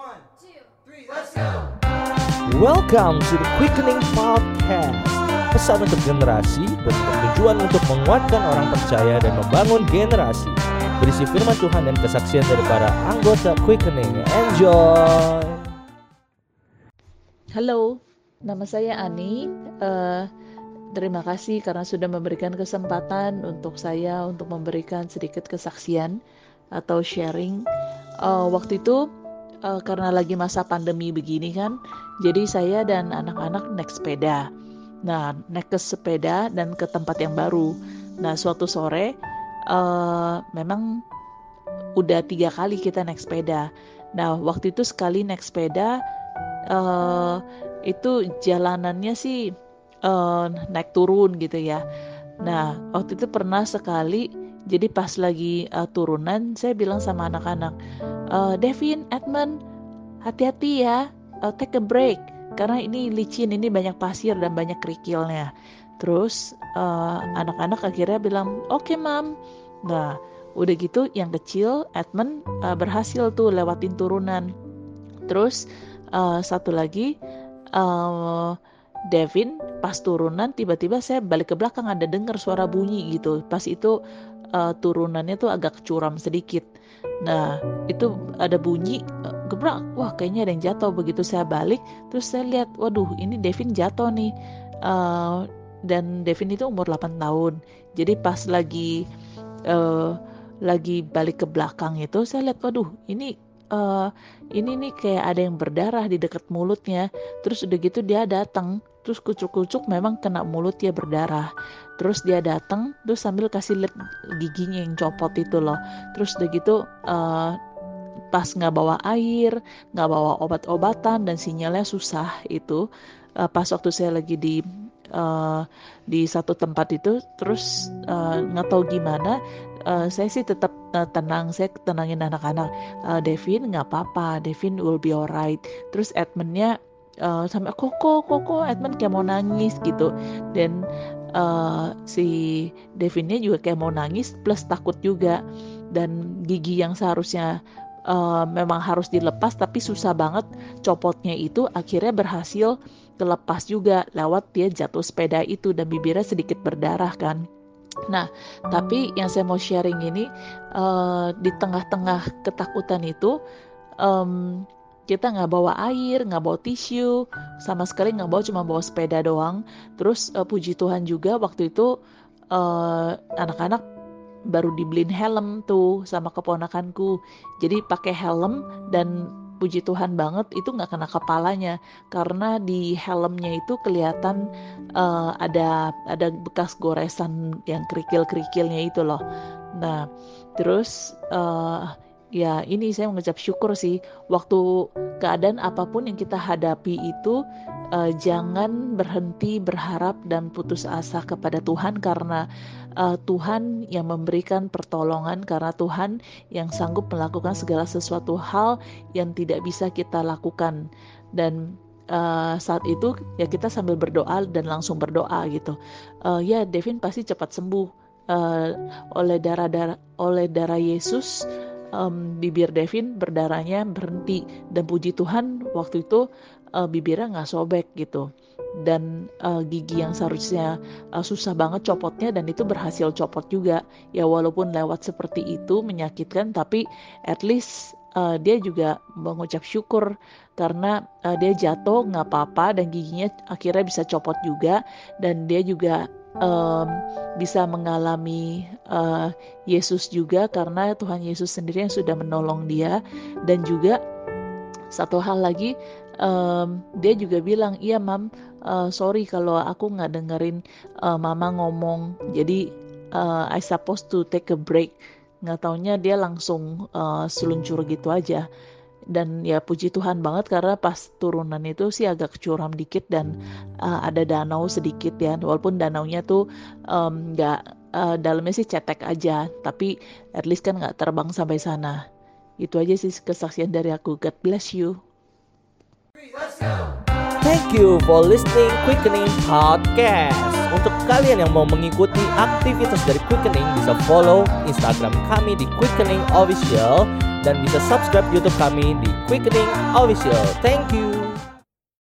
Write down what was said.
One, two, three, let's go. Welcome to the Quickening Podcast Pesan untuk generasi bertujuan untuk menguatkan orang percaya dan membangun generasi Berisi firman Tuhan dan kesaksian dari para anggota Quickening Enjoy Halo, nama saya Ani. Uh, terima kasih karena sudah memberikan kesempatan untuk saya untuk memberikan sedikit kesaksian atau sharing. Uh, waktu itu uh, karena lagi masa pandemi begini kan, jadi saya dan anak-anak naik sepeda. Nah, naik ke sepeda dan ke tempat yang baru. Nah, suatu sore uh, memang udah tiga kali kita naik sepeda. Nah, waktu itu sekali naik sepeda uh, itu jalanannya sih uh, naik turun gitu ya. Nah, waktu itu pernah sekali jadi pas lagi uh, turunan saya bilang sama anak-anak, uh, Devin, Edmund, hati-hati ya, uh, take a break. Karena ini licin ini banyak pasir dan banyak kerikilnya. Terus uh, anak-anak akhirnya bilang oke okay, mam. Nah udah gitu yang kecil Edmund uh, berhasil tuh lewatin turunan. Terus uh, satu lagi uh, Devin pas turunan tiba-tiba saya balik ke belakang ada dengar suara bunyi gitu. Pas itu uh, turunannya tuh agak curam sedikit. Nah itu ada bunyi gebrak. Wah kayaknya ada yang jatuh. Begitu saya balik terus saya lihat waduh ini Devin jatuh nih. Uh, dan Devin itu umur 8 tahun. Jadi pas lagi uh, lagi balik ke belakang itu saya lihat waduh ini uh, ini nih kayak ada yang berdarah di dekat mulutnya. Terus udah gitu dia datang. Terus kucuk-kucuk memang kena mulut dia berdarah. Terus dia datang terus sambil kasih lihat giginya yang copot itu loh. Terus udah gitu uh, pas nggak bawa air, nggak bawa obat-obatan dan sinyalnya susah itu uh, pas waktu saya lagi di uh, di satu tempat itu terus nggak tahu gimana uh, saya sih tetap uh, tenang. Saya tenangin anak-anak. Uh, Devin nggak apa-apa. Devin will be alright. Terus Edmundnya uh, sampai koko koko Edmund kayak mau nangis gitu. Dan uh, si Devinnya juga kayak mau nangis plus takut juga. Dan gigi yang seharusnya uh, memang harus dilepas tapi susah banget copotnya itu akhirnya berhasil kelepas juga lewat dia jatuh sepeda itu dan bibirnya sedikit berdarah kan. Nah, tapi yang saya mau sharing ini uh, di tengah-tengah ketakutan itu um, kita nggak bawa air, nggak bawa tisu, sama sekali nggak bawa cuma bawa sepeda doang. Terus uh, puji Tuhan juga waktu itu anak-anak uh, baru dibeliin helm tuh sama keponakanku jadi pakai helm dan puji Tuhan banget itu nggak kena kepalanya. Karena di helmnya itu kelihatan uh, ada ada bekas goresan yang kerikil-kerikilnya itu loh. Nah terus uh, ya ini saya mengucap syukur sih. Waktu keadaan apa pun yang kita hadapi itu uh, jangan berhenti berharap dan putus asa kepada Tuhan karena uh, Tuhan yang memberikan pertolongan karena Tuhan yang sanggup melakukan segala sesuatu hal yang tidak bisa kita lakukan. Dan uh, saat itu ya kita sambil berdoa dan langsung berdoa gitu. Uh, ya Devin pasti cepat sembuh uh, oleh darah darah oleh darah Yesus um, bibir Devin berdarahnya berhenti. Dan puji Tuhan waktu itu uh, bibirnya nggak sobek gitu. Dan uh, gigi yang seharusnya uh, susah banget copotnya dan itu berhasil copot juga. Ya walaupun lewat seperti itu menyakitkan tapi at least uh, dia juga mengucap syukur. Karena uh, dia jatuh nggak apa-apa dan giginya akhirnya bisa copot juga. Dan dia juga um, bisa mengalami uh, Yesus juga karena Tuhan Yesus sendiri yang sudah menolong dia. Dan juga satu hal lagi um, dia juga bilang iya mam uh, sorry kalau aku nggak dengerin uh, mama ngomong. Jadi uh, I supposed to take a break. Nggak taunya dia langsung uh, seluncur gitu aja dan ya puji Tuhan banget karena pas turunan itu sih agak curam dikit dan uh, ada danau sedikit ya. Walaupun danaunya tuh nggak um, uh, dalamnya sih cetek aja tapi at least kan nggak terbang sampai sana. Itu aja sih kesaksian dari aku. God bless you. Let's go. Thank you for listening Quickening Podcast. Untuk kalian yang mau mengikuti aktivitas dari Quickening bisa follow Instagram kami di Quickening Official dan bisa subscribe YouTube kami di Quickening Official. Thank you.